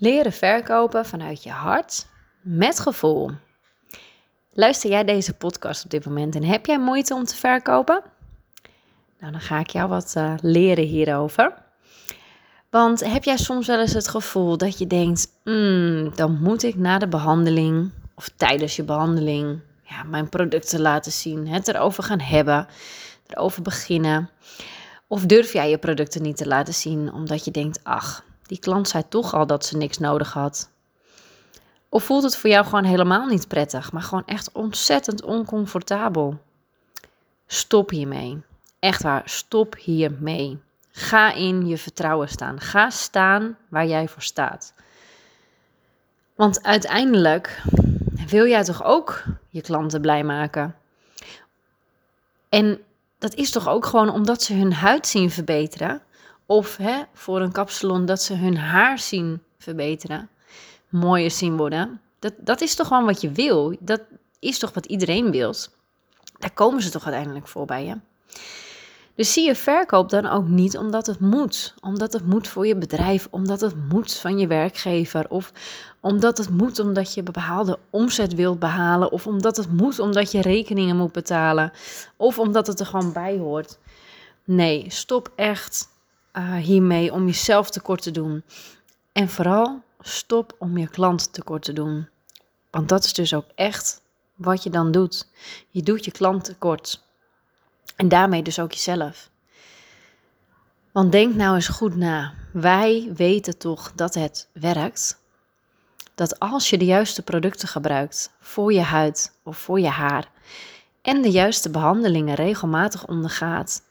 Leren verkopen vanuit je hart met gevoel. Luister jij deze podcast op dit moment en heb jij moeite om te verkopen? Nou, dan ga ik jou wat uh, leren hierover. Want heb jij soms wel eens het gevoel dat je denkt: mm, dan moet ik na de behandeling of tijdens je behandeling ja, mijn producten laten zien, het erover gaan hebben, erover beginnen. Of durf jij je producten niet te laten zien omdat je denkt: ach, die klant zei toch al dat ze niks nodig had. Of voelt het voor jou gewoon helemaal niet prettig, maar gewoon echt ontzettend oncomfortabel? Stop hiermee. Echt waar, stop hiermee. Ga in je vertrouwen staan. Ga staan waar jij voor staat. Want uiteindelijk wil jij toch ook je klanten blij maken? En dat is toch ook gewoon omdat ze hun huid zien verbeteren? Of hè, voor een kapsalon dat ze hun haar zien verbeteren, mooier zien worden. Dat, dat is toch gewoon wat je wil. Dat is toch wat iedereen wil. Daar komen ze toch uiteindelijk voor bij je. Dus zie je verkoop dan ook niet omdat het moet. Omdat het moet voor je bedrijf, omdat het moet van je werkgever. Of omdat het moet omdat je bepaalde omzet wilt behalen. Of omdat het moet omdat je rekeningen moet betalen. Of omdat het er gewoon bij hoort. Nee, stop echt uh, hiermee om jezelf tekort te doen. En vooral stop om je klant tekort te doen. Want dat is dus ook echt wat je dan doet. Je doet je klant tekort. En daarmee dus ook jezelf. Want denk nou eens goed na. Wij weten toch dat het werkt. Dat als je de juiste producten gebruikt voor je huid of voor je haar en de juiste behandelingen regelmatig ondergaat,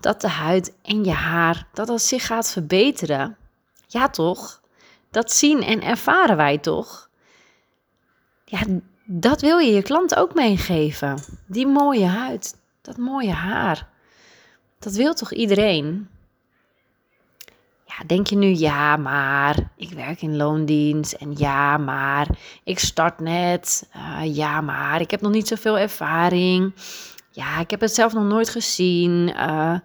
dat de huid en je haar, dat dat zich gaat verbeteren. Ja toch? Dat zien en ervaren wij toch? Ja, dat wil je je klant ook meegeven. Die mooie huid, dat mooie haar. Dat wil toch iedereen? Ja, denk je nu, ja, maar ik werk in loondienst en ja, maar ik start net. Uh, ja, maar ik heb nog niet zoveel ervaring. Ja, ik heb het zelf nog nooit gezien. Uh,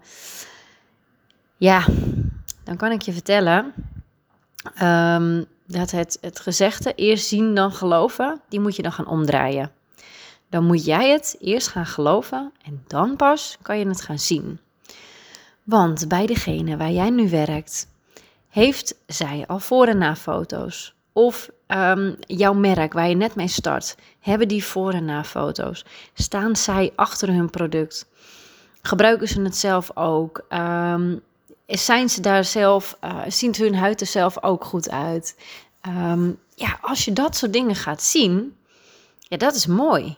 ja, dan kan ik je vertellen um, dat het, het gezegde eerst zien dan geloven, die moet je dan gaan omdraaien. Dan moet jij het eerst gaan geloven en dan pas kan je het gaan zien. Want bij degene waar jij nu werkt, heeft zij al voor- en na foto's. Of um, jouw merk waar je net mee start, hebben die voor- en na foto's? Staan zij achter hun product? Gebruiken ze het zelf ook? Um, zijn ze daar zelf, uh, ziet hun huid er zelf ook goed uit? Um, ja, als je dat soort dingen gaat zien, ja, dat is mooi.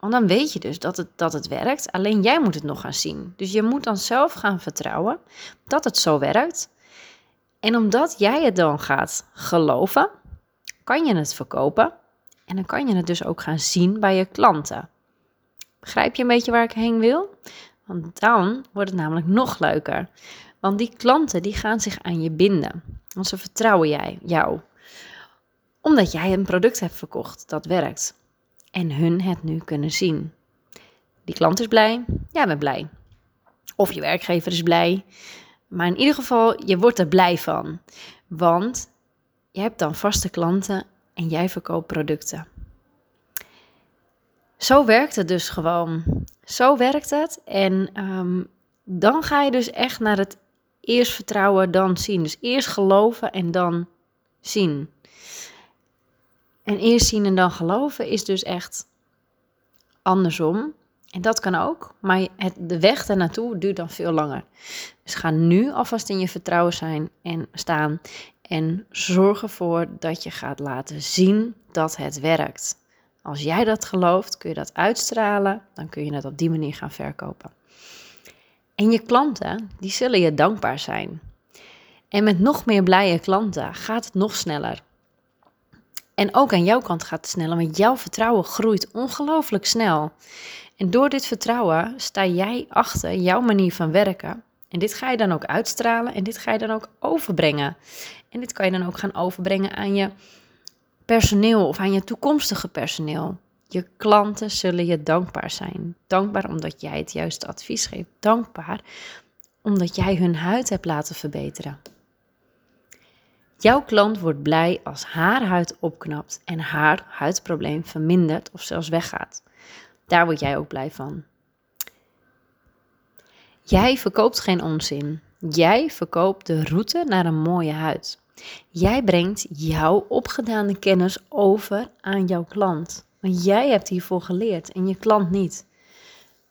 Want dan weet je dus dat het, dat het werkt. Alleen jij moet het nog gaan zien. Dus je moet dan zelf gaan vertrouwen dat het zo werkt. En omdat jij het dan gaat geloven, kan je het verkopen en dan kan je het dus ook gaan zien bij je klanten. Begrijp je een beetje waar ik heen wil? Want dan wordt het namelijk nog leuker. Want die klanten die gaan zich aan je binden. Want ze vertrouwen jij, jou. Omdat jij een product hebt verkocht dat werkt. En hun het nu kunnen zien. Die klant is blij, jij bent blij. Of je werkgever is blij. Maar in ieder geval, je wordt er blij van. Want je hebt dan vaste klanten en jij verkoopt producten. Zo werkt het dus gewoon. Zo werkt het. En um, dan ga je dus echt naar het eerst vertrouwen, dan zien. Dus eerst geloven en dan zien. En eerst zien en dan geloven is dus echt andersom. En dat kan ook, maar het, de weg daarnaartoe duurt dan veel langer. Dus ga nu alvast in je vertrouwen zijn en staan. En zorg ervoor dat je gaat laten zien dat het werkt. Als jij dat gelooft, kun je dat uitstralen, dan kun je het op die manier gaan verkopen. En je klanten, die zullen je dankbaar zijn. En met nog meer blije klanten gaat het nog sneller. En ook aan jouw kant gaat het sneller, want jouw vertrouwen groeit ongelooflijk snel. En door dit vertrouwen sta jij achter jouw manier van werken. En dit ga je dan ook uitstralen en dit ga je dan ook overbrengen. En dit kan je dan ook gaan overbrengen aan je personeel of aan je toekomstige personeel. Je klanten zullen je dankbaar zijn. Dankbaar omdat jij het juiste advies geeft. Dankbaar omdat jij hun huid hebt laten verbeteren. Jouw klant wordt blij als haar huid opknapt en haar huidprobleem vermindert of zelfs weggaat. Daar word jij ook blij van. Jij verkoopt geen onzin. Jij verkoopt de route naar een mooie huid. Jij brengt jouw opgedane kennis over aan jouw klant. Want jij hebt hiervoor geleerd en je klant niet.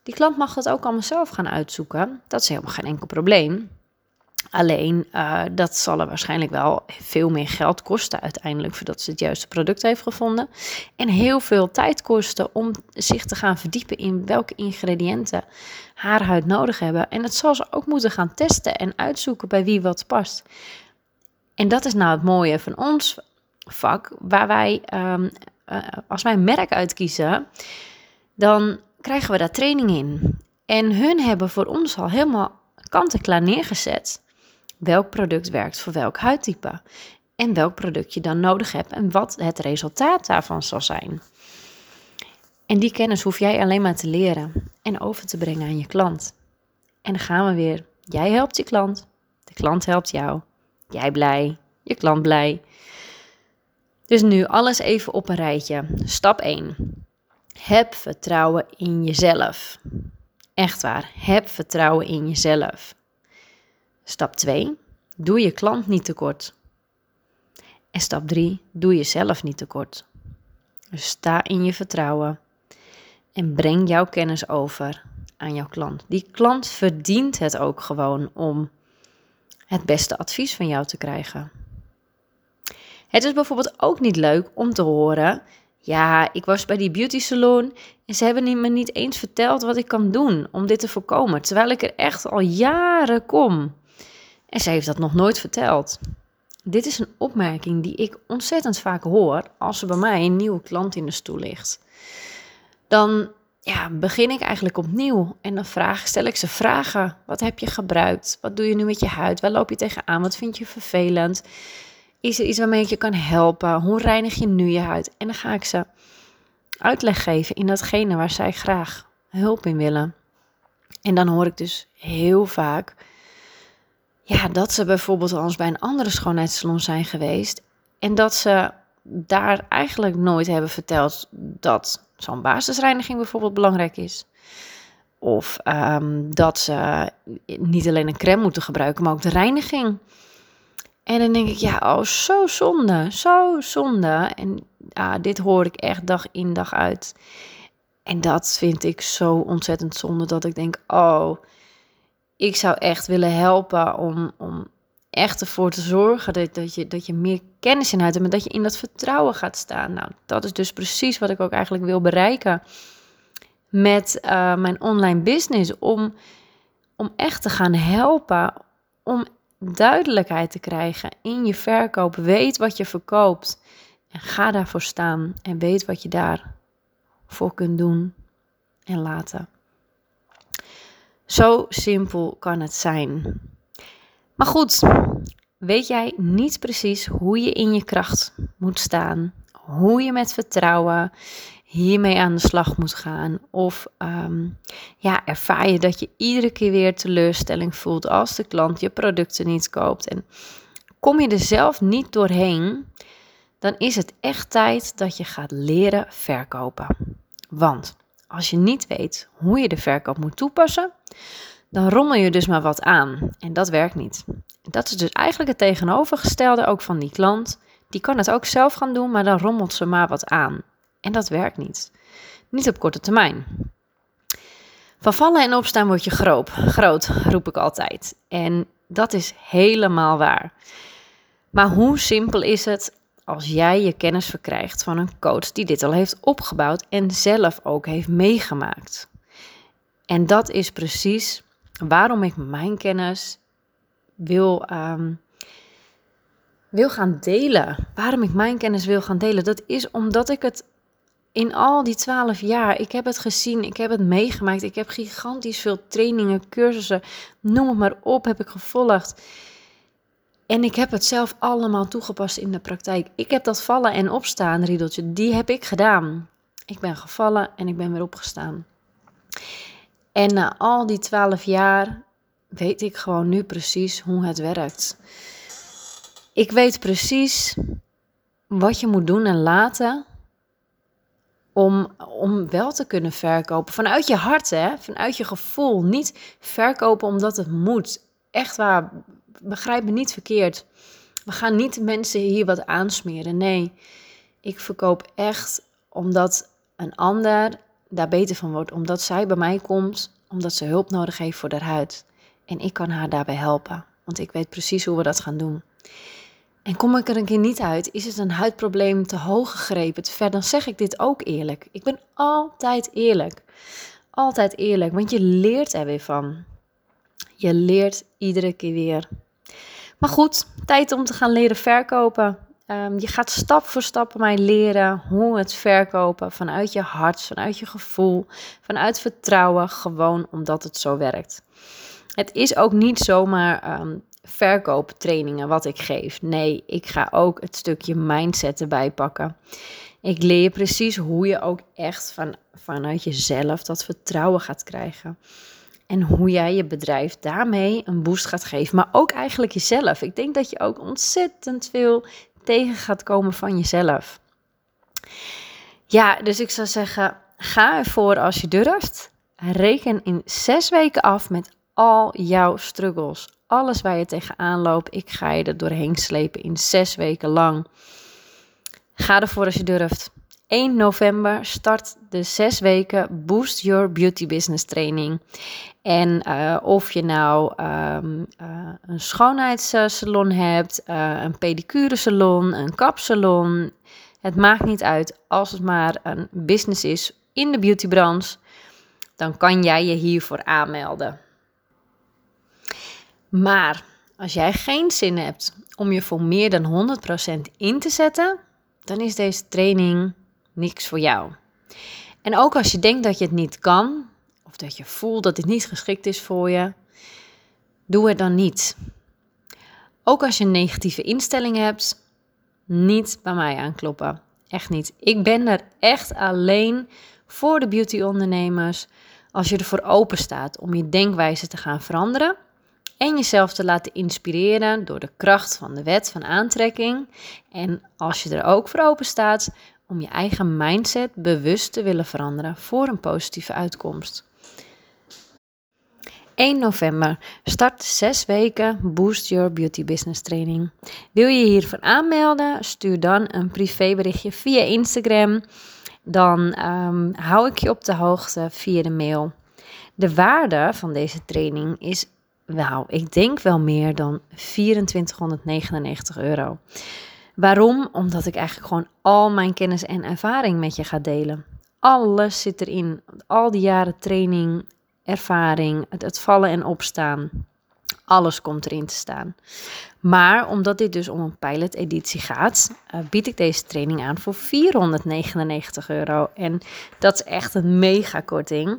Die klant mag dat ook allemaal zelf gaan uitzoeken. Dat is helemaal geen enkel probleem. Alleen uh, dat zal er waarschijnlijk wel veel meer geld kosten uiteindelijk voordat ze het juiste product heeft gevonden. En heel veel tijd kosten om zich te gaan verdiepen in welke ingrediënten haar huid nodig hebben. En dat zal ze ook moeten gaan testen en uitzoeken bij wie wat past. En dat is nou het mooie van ons vak, waar wij, um, uh, als wij een merk uitkiezen, dan krijgen we daar training in. En hun hebben voor ons al helemaal kant-en-klaar neergezet welk product werkt voor welk huidtype. En welk product je dan nodig hebt en wat het resultaat daarvan zal zijn. En die kennis hoef jij alleen maar te leren en over te brengen aan je klant. En dan gaan we weer. Jij helpt je klant, de klant helpt jou. Jij blij, je klant blij. Dus nu alles even op een rijtje. Stap 1. Heb vertrouwen in jezelf. Echt waar, heb vertrouwen in jezelf. Stap 2. Doe je klant niet tekort. En stap 3. Doe jezelf niet tekort. Dus sta in je vertrouwen en breng jouw kennis over aan jouw klant. Die klant verdient het ook gewoon om het beste advies van jou te krijgen. Het is bijvoorbeeld ook niet leuk om te horen: ja, ik was bij die beauty salon en ze hebben me niet eens verteld wat ik kan doen om dit te voorkomen, terwijl ik er echt al jaren kom. En ze heeft dat nog nooit verteld. Dit is een opmerking die ik ontzettend vaak hoor als er bij mij een nieuwe klant in de stoel ligt. Dan ja, begin ik eigenlijk opnieuw en dan vraag, stel ik ze vragen. Wat heb je gebruikt? Wat doe je nu met je huid? Waar loop je tegenaan? Wat vind je vervelend? Is er iets waarmee ik je kan helpen? Hoe reinig je nu je huid? En dan ga ik ze uitleg geven in datgene waar zij graag hulp in willen. En dan hoor ik dus heel vaak ja, dat ze bijvoorbeeld al eens bij een andere schoonheidssalon zijn geweest. En dat ze daar eigenlijk nooit hebben verteld dat zo'n basisreiniging bijvoorbeeld belangrijk is. Of ehm, dat ze niet alleen een crème moeten gebruiken, maar ook de reiniging. En dan denk ik, ja, oh, zo zonde, zo zonde. En ja, dit hoor ik echt dag in dag uit. En dat vind ik zo ontzettend zonde dat ik denk, oh, ik zou echt willen helpen om, om echt ervoor te zorgen dat, dat, je, dat je meer kennis in hebt en dat je in dat vertrouwen gaat staan. Nou, dat is dus precies wat ik ook eigenlijk wil bereiken met uh, mijn online business. Om, om echt te gaan helpen, om duidelijkheid te krijgen in je verkoop. Weet wat je verkoopt en ga daarvoor staan en weet wat je daarvoor kunt doen en laten. Zo simpel kan het zijn. Maar goed, weet jij niet precies hoe je in je kracht moet staan, hoe je met vertrouwen hiermee aan de slag moet gaan? Of ehm, ja, ervaar je dat je iedere keer weer teleurstelling voelt als de klant je producten niet koopt en kom je er zelf niet doorheen, dan is het echt tijd dat je gaat leren verkopen. Want als je niet weet hoe je de verkoop moet toepassen, dan rommel je dus maar wat aan. En dat werkt niet. Dat is dus eigenlijk het tegenovergestelde ook van die klant. Die kan het ook zelf gaan doen, maar dan rommelt ze maar wat aan. En dat werkt niet. Niet op korte termijn. Van vallen en opstaan word je groot, groot, roep ik altijd. En dat is helemaal waar. Maar hoe simpel is het als jij je kennis verkrijgt van een coach die dit al heeft opgebouwd en zelf ook heeft meegemaakt. En dat is precies waarom ik mijn kennis wil, ehm, wil gaan delen. Waarom ik mijn kennis wil gaan delen. Dat is omdat ik het in al die twaalf jaar, ik heb het gezien, ik heb het meegemaakt. Ik heb gigantisch veel trainingen, cursussen, noem het maar op, heb ik gevolgd. En ik heb het zelf allemaal toegepast in de praktijk. Ik heb dat vallen en opstaan, riedeltje, die heb ik gedaan. Ik ben gevallen en ik ben weer opgestaan. En na al die twaalf jaar weet ik gewoon nu precies hoe het werkt. ik weet precies wat je moet doen en laten om, om wel te kunnen verkopen. Vanuit je hart, hè? vanuit je gevoel. Niet verkopen omdat het moet. Echt waar, begrijp me niet verkeerd. We gaan niet mensen hier wat aansmeren. Nee, ik verkoop echt omdat een ander daar beter van wordt. Omdat zij bij mij komt, omdat ze hulp nodig heeft voor haar huid. En ik kan haar daarbij helpen, want ik weet precies hoe we dat gaan doen. En kom ik er een keer niet uit, is het een huidprobleem te hoog gegrepen, te ver, dan zeg ik dit ook eerlijk. Ik ben altijd eerlijk. Altijd eerlijk, want je leert er weer van. Je leert iedere keer weer. Maar goed, tijd om te gaan leren verkopen. Ehm, je gaat stap voor stap mij leren hoe het verkopen vanuit je hart, vanuit je gevoel, vanuit vertrouwen, gewoon omdat het zo werkt. Het is ook niet zomaar um, verkooptrainingen wat ik geef. Nee, ik ga ook het stukje mindset erbij pakken. Ik leer je precies hoe je ook echt van, vanuit jezelf dat vertrouwen gaat krijgen. En hoe jij je bedrijf daarmee een boost gaat geven. Maar ook eigenlijk jezelf. Ik denk dat je ook ontzettend veel tegen gaat komen van jezelf. Ja, dus ik zou zeggen, ga ervoor als je durft. Reken in zes weken af met al jouw struggles. Alles waar je tegenaan loopt, ik ga je er doorheen slepen in zes weken lang. Ga ervoor als je durft. 1 november start de zes weken Boost Your Beauty Business training. En uh, of je nou um, uh, een schoonheidssalon hebt, uh, een pedicure salon, een kapsalon. Het maakt niet uit als het maar een business is in de beautybranche. Dan kan jij je hiervoor aanmelden. Maar als jij geen zin hebt om je voor meer dan 100% in te zetten, dan is deze training niks voor jou. En ook als je denkt dat je het niet kan, of dat je voelt dat dit niet geschikt is voor je, doe het dan niet. Ook als je een negatieve instelling hebt, niet bij mij aankloppen. Echt niet. Ik ben er echt alleen voor de beauty-ondernemers als je ervoor open staat om je denkwijze te gaan veranderen en jezelf te laten inspireren door de kracht van de wet van aantrekking. En als je er ook voor open staat om je eigen mindset bewust te willen veranderen voor een positieve uitkomst. 1 november start 6 weken Boost Your Beauty Business Training. Wil je hiervoor aanmelden? Stuur dan een privéberichtje via Instagram. Dan um, hou ik je op de hoogte via de mail. De waarde van deze training is, nou, ik denk wel meer dan 2499 euro. Waarom? Omdat ik eigenlijk gewoon al mijn kennis en ervaring met je ga delen. Alles zit erin. Al die jaren training, ervaring, het, vallen en opstaan. Alles komt erin te staan. Maar omdat dit dus om een pilot-editie gaat, uh, bied ik deze training aan voor 499 euro. En dat is echt een mega korting.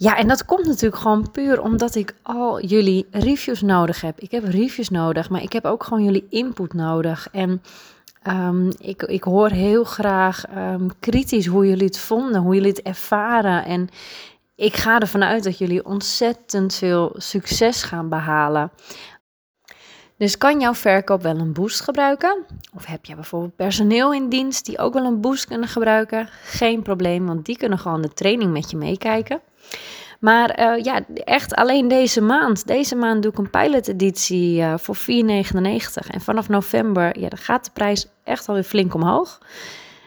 Ja, en dat komt natuurlijk gewoon puur omdat ik al jullie reviews nodig heb. Ik heb reviews nodig, maar ik heb ook gewoon jullie input nodig. En um, ik, ik hoor heel graag um, kritisch hoe jullie het vonden, hoe jullie het ervaren. En ik ga ervan uit dat jullie ontzettend veel succes gaan behalen. Dus kan jouw verkoop wel een boost gebruiken? Of heb je bijvoorbeeld personeel in dienst die ook wel een boost kunnen gebruiken? Geen probleem, want die kunnen gewoon de training met je meekijken. Maar uh, ja, echt alleen deze maand. Deze maand doe ik een pilot editie uh, voor 4,99. En vanaf november ja, dan gaat de prijs echt alweer flink omhoog.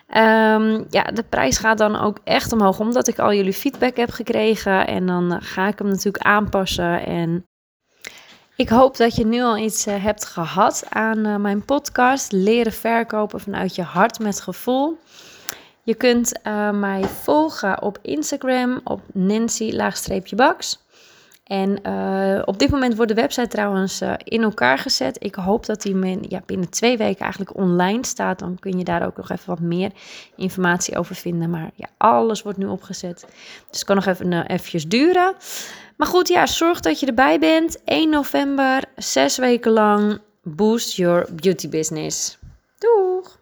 Um, ja, de prijs gaat dan ook echt omhoog, omdat ik al jullie feedback heb gekregen. En dan uh, ga ik hem natuurlijk aanpassen. En ik hoop dat je nu al iets hebt gehad aan mijn podcast. Leren verkopen vanuit je hart met gevoel. Je kunt uh, mij volgen op Instagram op Nancy-Baks. En uh, op dit moment wordt de website trouwens uh, in elkaar gezet. Ik hoop dat die ja, binnen twee weken eigenlijk online staat. Dan kun je daar ook nog even wat meer informatie over vinden. Maar ja, alles wordt nu opgezet. Dus het kan nog even uh, duren. Maar goed, ja, zorg dat je erbij bent. 1 november, zes weken lang. Boost your beauty business. Doeg!